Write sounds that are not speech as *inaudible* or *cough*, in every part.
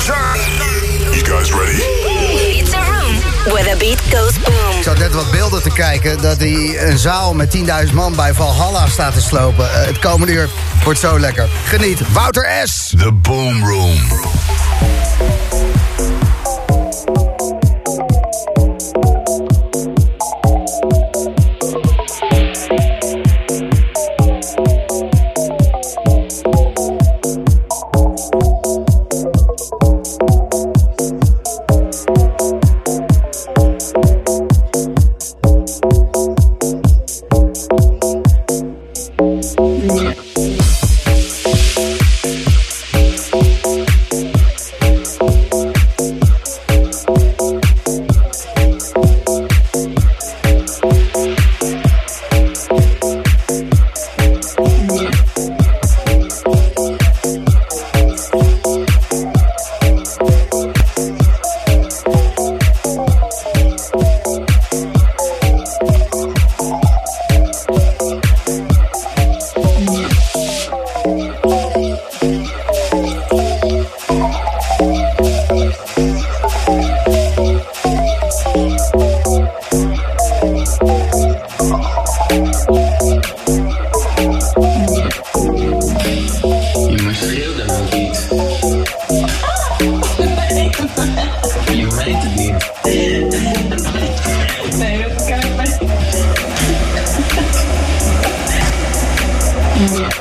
You guys ready? It's a room where the beat goes boom. Ik zat net wat beelden te kijken dat hij een zaal met 10.000 man bij Valhalla staat te slopen. Eh, het komende uur wordt zo lekker. Geniet. Wouter S. The Boom Room. Echt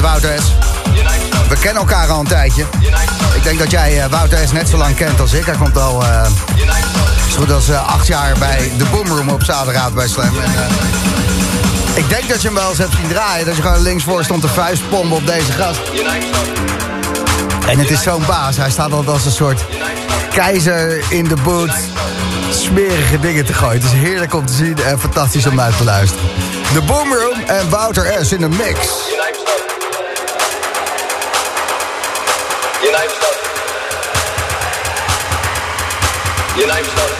Wouter S. We kennen elkaar al een tijdje. Ik denk dat jij uh, Wouter S. net zo lang kent als ik. Hij komt al uh, zo goed als acht jaar bij de Boomroom op zaterdagavond bij Slam. Ik denk dat je hem wel eens hebt zien draaien. Dat je gewoon links voor stond te vuistpompen op deze gast. En het is zo'n baas. Hij staat altijd als een soort keizer in de boot smerige dingen te gooien. Het is heerlijk om te zien en fantastisch om uit te luisteren. De Boomroom en Wouter S. in de mix. Your name's not.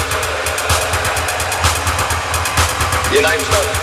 Your name's not.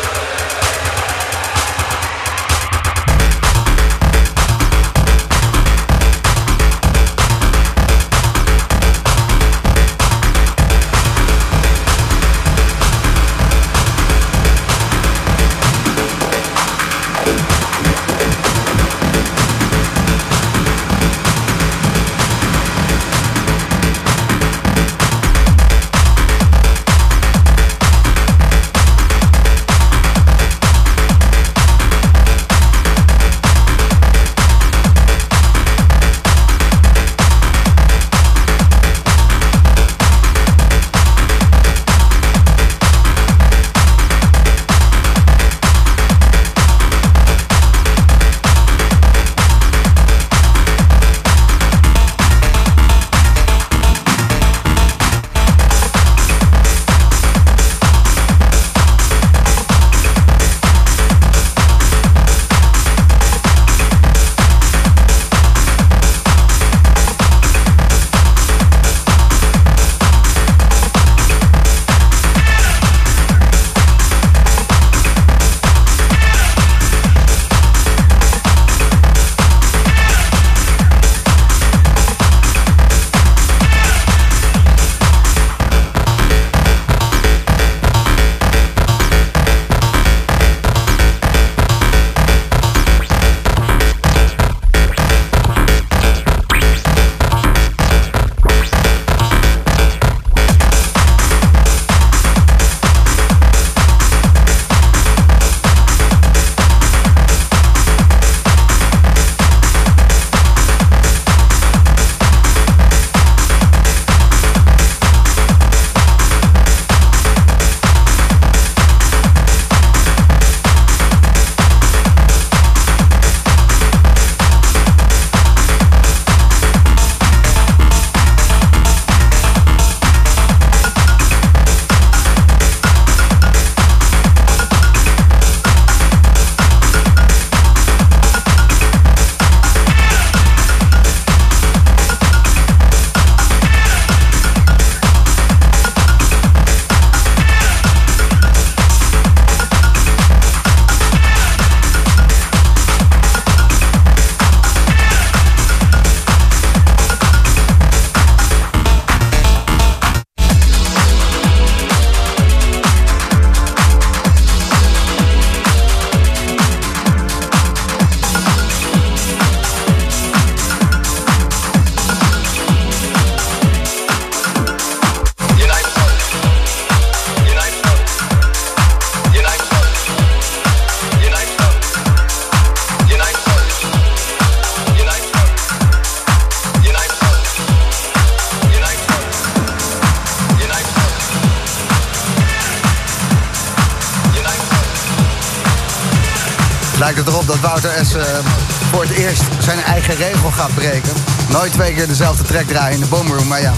Gaat breken. Nooit twee keer dezelfde track draaien in de boomroom. Maar ja,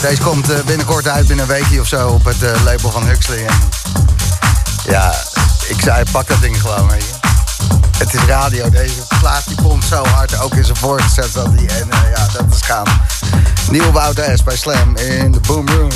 deze komt uh, binnenkort uit, binnen een weekje of zo... op het uh, label van Huxley. En, ja, ik zei, pak dat ding gewoon, weet. Het is radio, deze plaat die pompt zo hard. Ook in zijn voorgezet zat hij. En ja, dat is gaan. Nieuw Wouter S. bij Slam in de boomroom.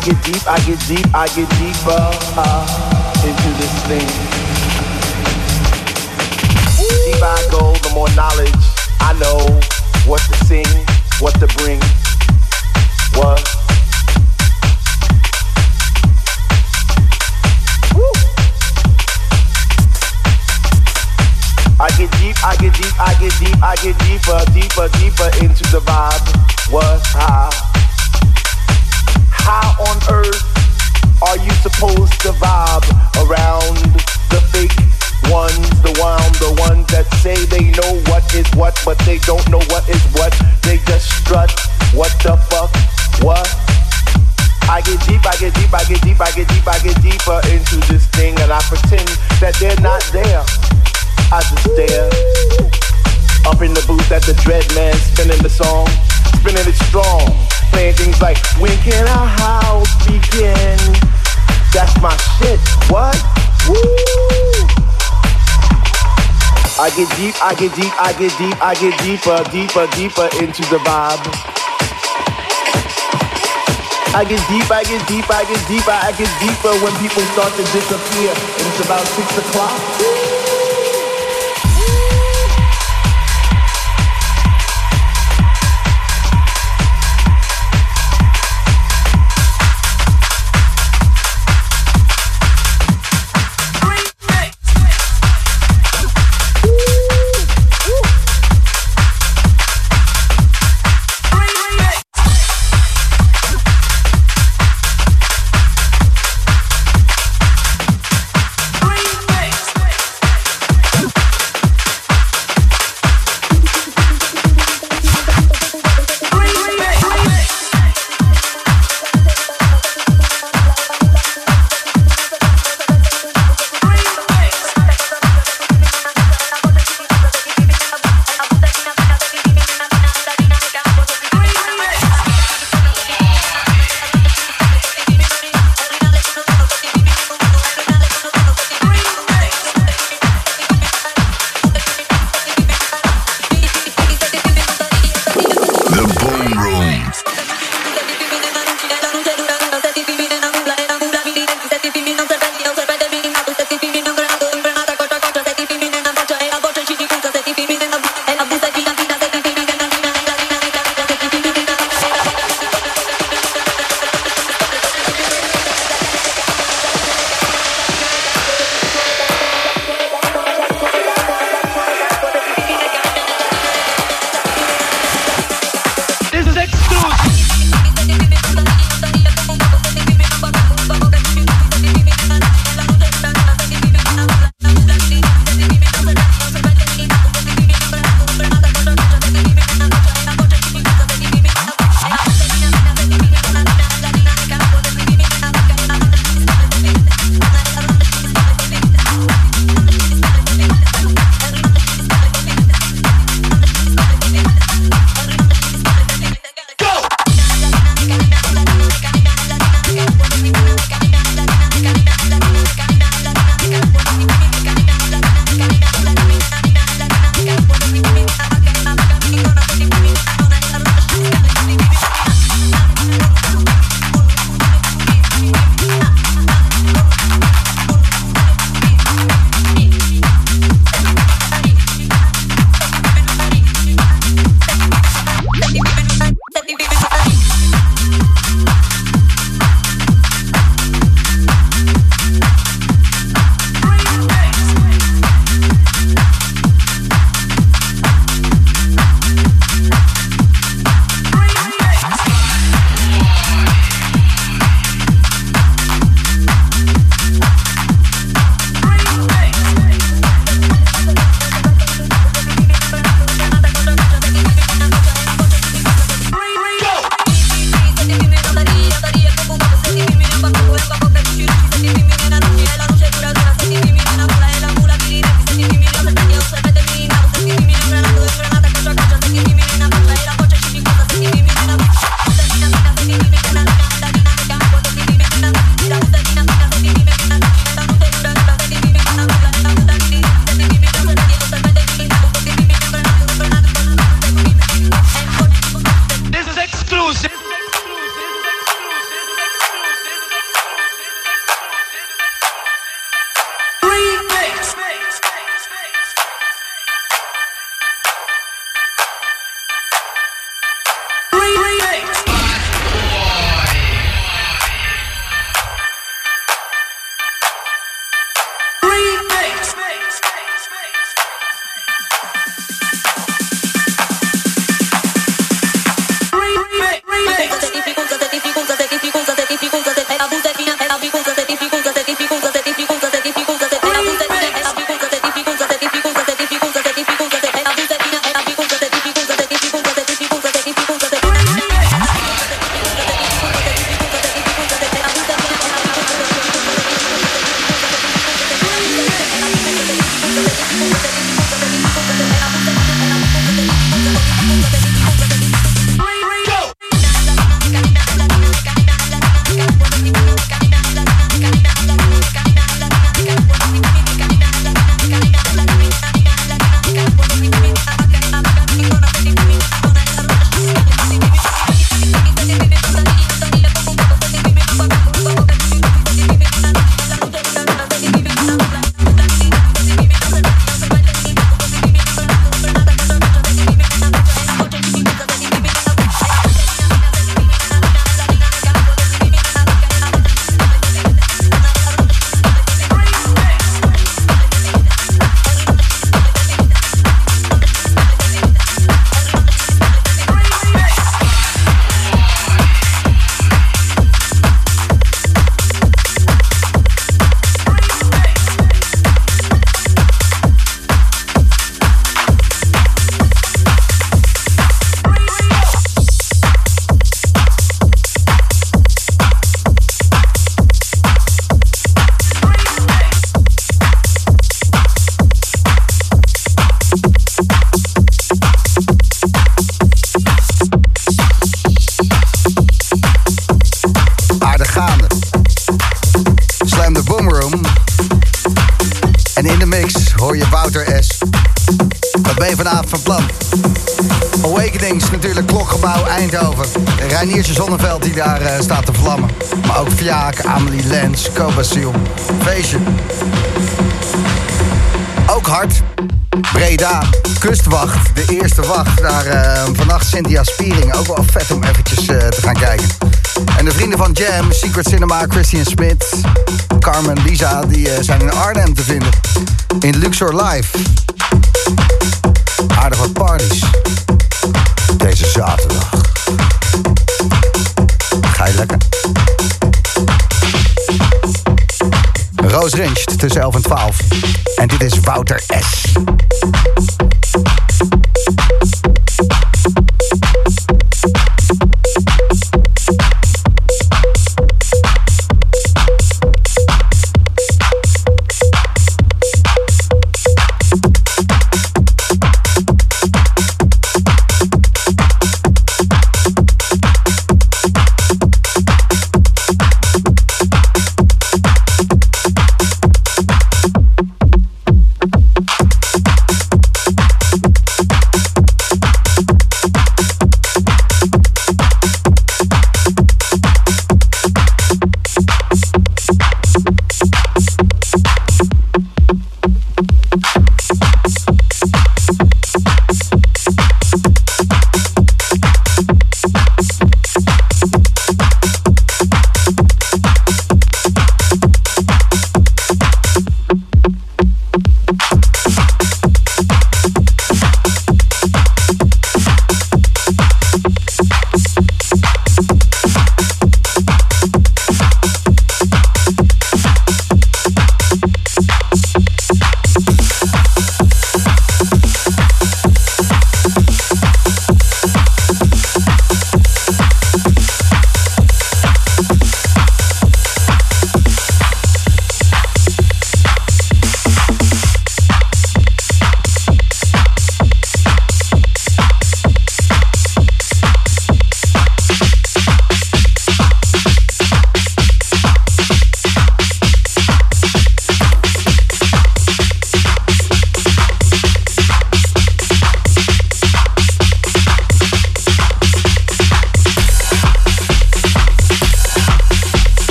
I get deep, I get deep, I get deeper uh, into this thing. Deeper I go, the more knowledge I know what to sing, what to bring, what. I get deep, I get deep, I get deep, I get deeper, deeper, deeper into the vibe. What? How? How on earth are you supposed to vibe around the fake ones, the one, the ones that say they know what is what, but they don't know what is what. They just strut. What the fuck? What? I get deep, I get deep, I get deep, I get deep, I get deeper into this thing, and I pretend that they're not there. I just stare. Up in the booth at the Dread Man, spinning the song, spinning it strong, playing things like When can our house begin? That's my shit. What? Woo! I get deep, I get deep, I get deep, I get deeper, deeper, deeper into the vibe. I get deep, I get deep, I get deeper, I get deeper when people start to disappear. And it's about six o'clock. Hoor je Wouter S. Wat ben je vanavond van plan? Awakenings natuurlijk, klokgebouw Eindhoven. Reiniertje Zonneveld die daar uh, staat te vlammen. Maar ook Fiaak, Amelie Lens, Cobasiel. Feestje. Ook hard. Breda, kustwacht, de eerste wacht. Daar uh, vannacht Cynthia Spiering. Ook wel vet om eventjes uh, te gaan kijken. En de vrienden van Jam, Secret Cinema, Christian Smith, Carmen, Lisa, die uh, zijn in Arnhem te vinden. In Luxor Live. Aardig wat parties. Deze zaterdag. Ga je lekker? Roos Rinst tussen 11 en 12. En dit is Wouter S.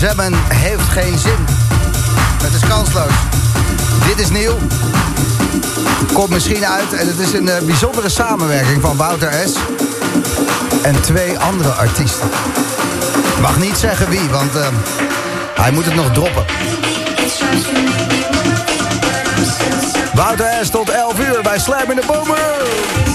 Shazammen heeft geen zin. Het is kansloos. Dit is nieuw. Komt misschien uit en het is een eh, bijzondere samenwerking van Wouter S. En twee andere artiesten. Mag niet zeggen wie, want uh, hij moet het nog droppen. Wouter S tot 11 uur bij Slam in de Boomer.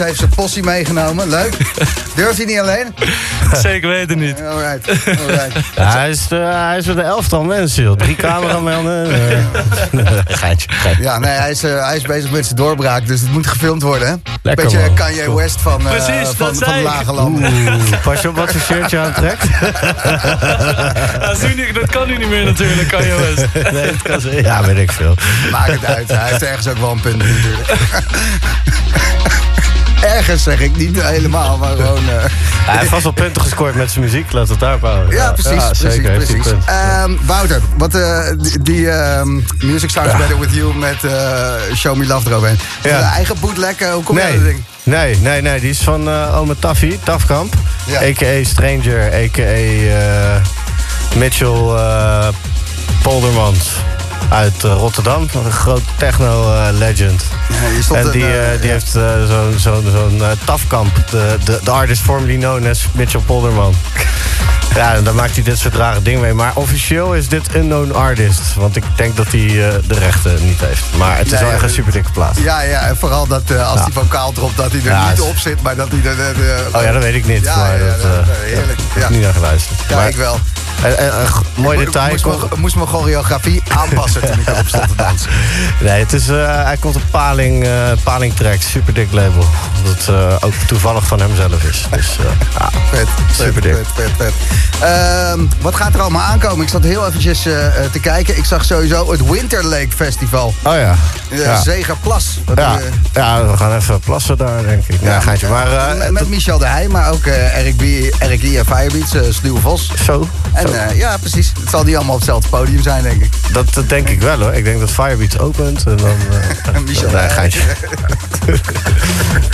Rins heeft zijn possie meegenomen. Leuk. *laughs* Durft hij niet alleen? Zeker weten niet. Alright, alright. *laughs* Ja, hij, is, eh, hij is met een elftal mensen, joh. Drie cameramannen. eh. *laughs* geitje, geitje. Ja, nee, hij is, eh, hij is bezig met zijn doorbraak, dus het moet gefilmd worden, hè? Lekker, Beetje man. Kanye West van, eh, Precies, van, dat van de ik. lage landen. Oeh, pas je op wat voor shirt je aantrekt? Ja, dat kan nu niet meer natuurlijk, kan je West. Nee, het kan zo- ja, weet ik veel. Maakt het uit, hij heeft ergens ook wel een punt natuurlijk. Ergens zeg ik, niet helemaal, maar gewoon... eh, Hij heeft vast wel punten gescoord met zijn muziek, laat het daarop houden. Ja, precies, precies, zeker, precies. Ehm, Wouter, wat, eh, die, ehm, Music Sounds Better With You met eh, Show Me Love eroverheen. Ja. eigen bootleg? Hoe kom je aan Nee, dat ding? nee, nee, nee, die is van Ome Taffy, Tafkamp. Ja. A.k.a. Stranger, a.k.a. Mitchell Poldermans uit eh, Rotterdam. Een groot techno-legend. Ja, en die, eh, eh, die ja. heeft zo'n zo'n zo'n eh, Tafkamp, de, de, de artist formerly known as Mitchell Polderman. *laughs* Ja, en daar maakt hij dit soort rare dingen mee. Maar officieel is dit unknown artist. Want ik denk dat hij de rechten niet heeft. Maar het is Nee, wel echt een super dikke plaat. Ja, ja, en vooral dat als Ja. die vocaal erop, dat hij er niet op zit, maar dat hij er... Oh ja, dat weet ik niet. Maar dat, heerlijk. heb ik niet naar geluisterd. Ja, maar, ik wel. Een mooi Ik detail. moest, moest mijn choreografie aanpassen toen ik erop stond te dansen. *laughs* Nee, het is, eh, hij komt op Paling, eh Paling Track, super dik label. Dat eh, ook toevallig van hemzelf is. Dus *laughs* ja, Vet, Super dik. vet, vet, vet. Ehm, wat gaat er allemaal aankomen? Ik zat heel eventjes te kijken. Ik zag sowieso het Winter Lake Festival. Oh ja. Uh, ja. Zegerplas. Ja. ja, we gaan even plassen daar, denk ik. Ja, gaatje. Maar met, met Michel de Heij, maar ook Eric, B, Eric Lee en Firebeats, Sluwe Vos. zo. En eh, ja, precies. Het zal die allemaal op hetzelfde podium zijn, denk ik. dat, dat denk ik wel hoor. Ik denk dat Firebeats opent en dan... eh, *laughs* Michel nee, gaatje. *laughs*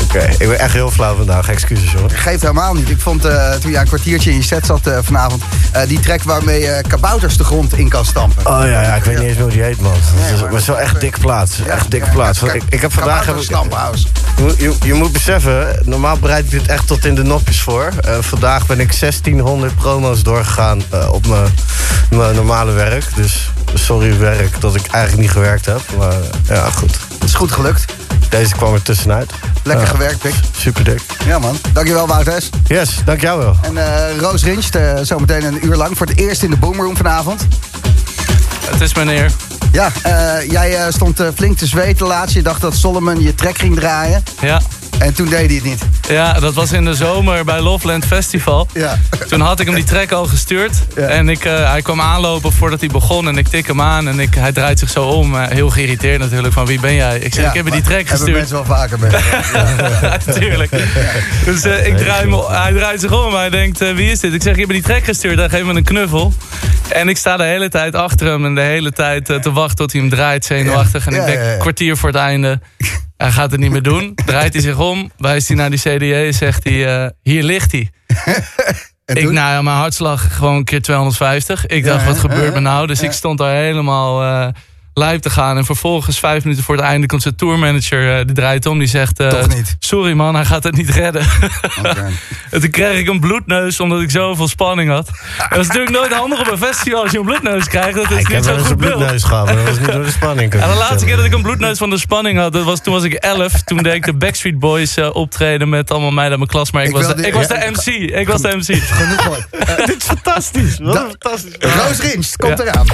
Oké, ik ben echt heel flauw vandaag. Excuses hoor. Geeft helemaal niet. Ik vond eh, toen je een kwartiertje in je set zat eh, vanavond... eh, die track waarmee je kabouters de grond in kan stampen. Oh ja, ja, ik weet niet eens meer hoe die heet, man. Het is, maar maar het is wel echt dik plaats. Echt dik plaats. Ik, ik heb vandaag... Stampenhuis. je, moet- je, je moet beseffen, normaal bereid ik dit echt tot in de nopjes voor. Eh, vandaag ben ik 1600 promo's doorgegaan eh, op mijn- mijn normale werk. Dus sorry werk dat ik eigenlijk niet gewerkt heb. Maar eh, ja, goed. Het is goed gelukt. Deze kwam er tussenuit. Lekker Ja, gewerkt, Pik. Super dik. Ja, man. Dankjewel, Wouters. Yes, dank jou wel. En eh, Roos Rinst, eh, zometeen een uur lang. Voor het eerst in de Boomroom vanavond. Het is mijn eer. Ja, eh, jij eh, stond eh, flink te zweten laatst. Je dacht dat Solomon je track ging draaien. Ja. En toen deed hij het niet. ja, dat was in de zomer bij Loveland Festival. Ja. Toen had ik hem die track al gestuurd. Ja. En ik, eh, hij kwam aanlopen voordat hij begon. En ik tik hem aan. En ik, hij draait zich zo om. eh, heel geïrriteerd natuurlijk. Van wie ben jij? Ik zeg, ik heb je die track Hebben gestuurd. mensen wel vaker mee. *laughs* Ja, Natuurlijk. Dus eh, ik draai hem, hij draait zich om. Hij denkt, wie is dit? Ik zeg, je hebt me die track gestuurd. Hij geeft me een knuffel. En ik sta de hele tijd achter hem. En de hele tijd te wachten tot hij hem draait. Zenuwachtig. En ik denk, kwartier voor het einde. *laughs* Hij gaat het niet meer doen. Draait hij zich om. Wijst hij naar die CDA. Zegt hij, eh, hier ligt hij. *laughs* En Ik, nou ja, mijn hartslag gewoon een keer 250. Ik dacht, Ja, wat gebeurt Ja, me nou? Dus ik stond daar helemaal lijp te gaan. En vervolgens, vijf minuten voor het einde, komt zijn tourmanager. eh, die draait om, die zegt... Toch niet. Sorry man, hij gaat het niet redden. Oké. *laughs* en toen kreeg ik een bloedneus, omdat ik zoveel spanning had. Dat is natuurlijk nooit handig op een festival als je een bloedneus krijgt. Dat is Ik heb niet wel zo een bloedneus gehad, maar dat was niet door de spanning. En ik de laatste keer dat ik een bloedneus van de spanning had, dat was, toen was ik 11. Toen deed ik de Backstreet Boys eh, optreden met allemaal meiden uit mijn klas. Maar ik, Ik was, de, ik was de MC. Ik was de MC. Genoeg hoor. *laughs* Dit is fantastisch. Wat fantastisch. Roos Rinst, komt eraan.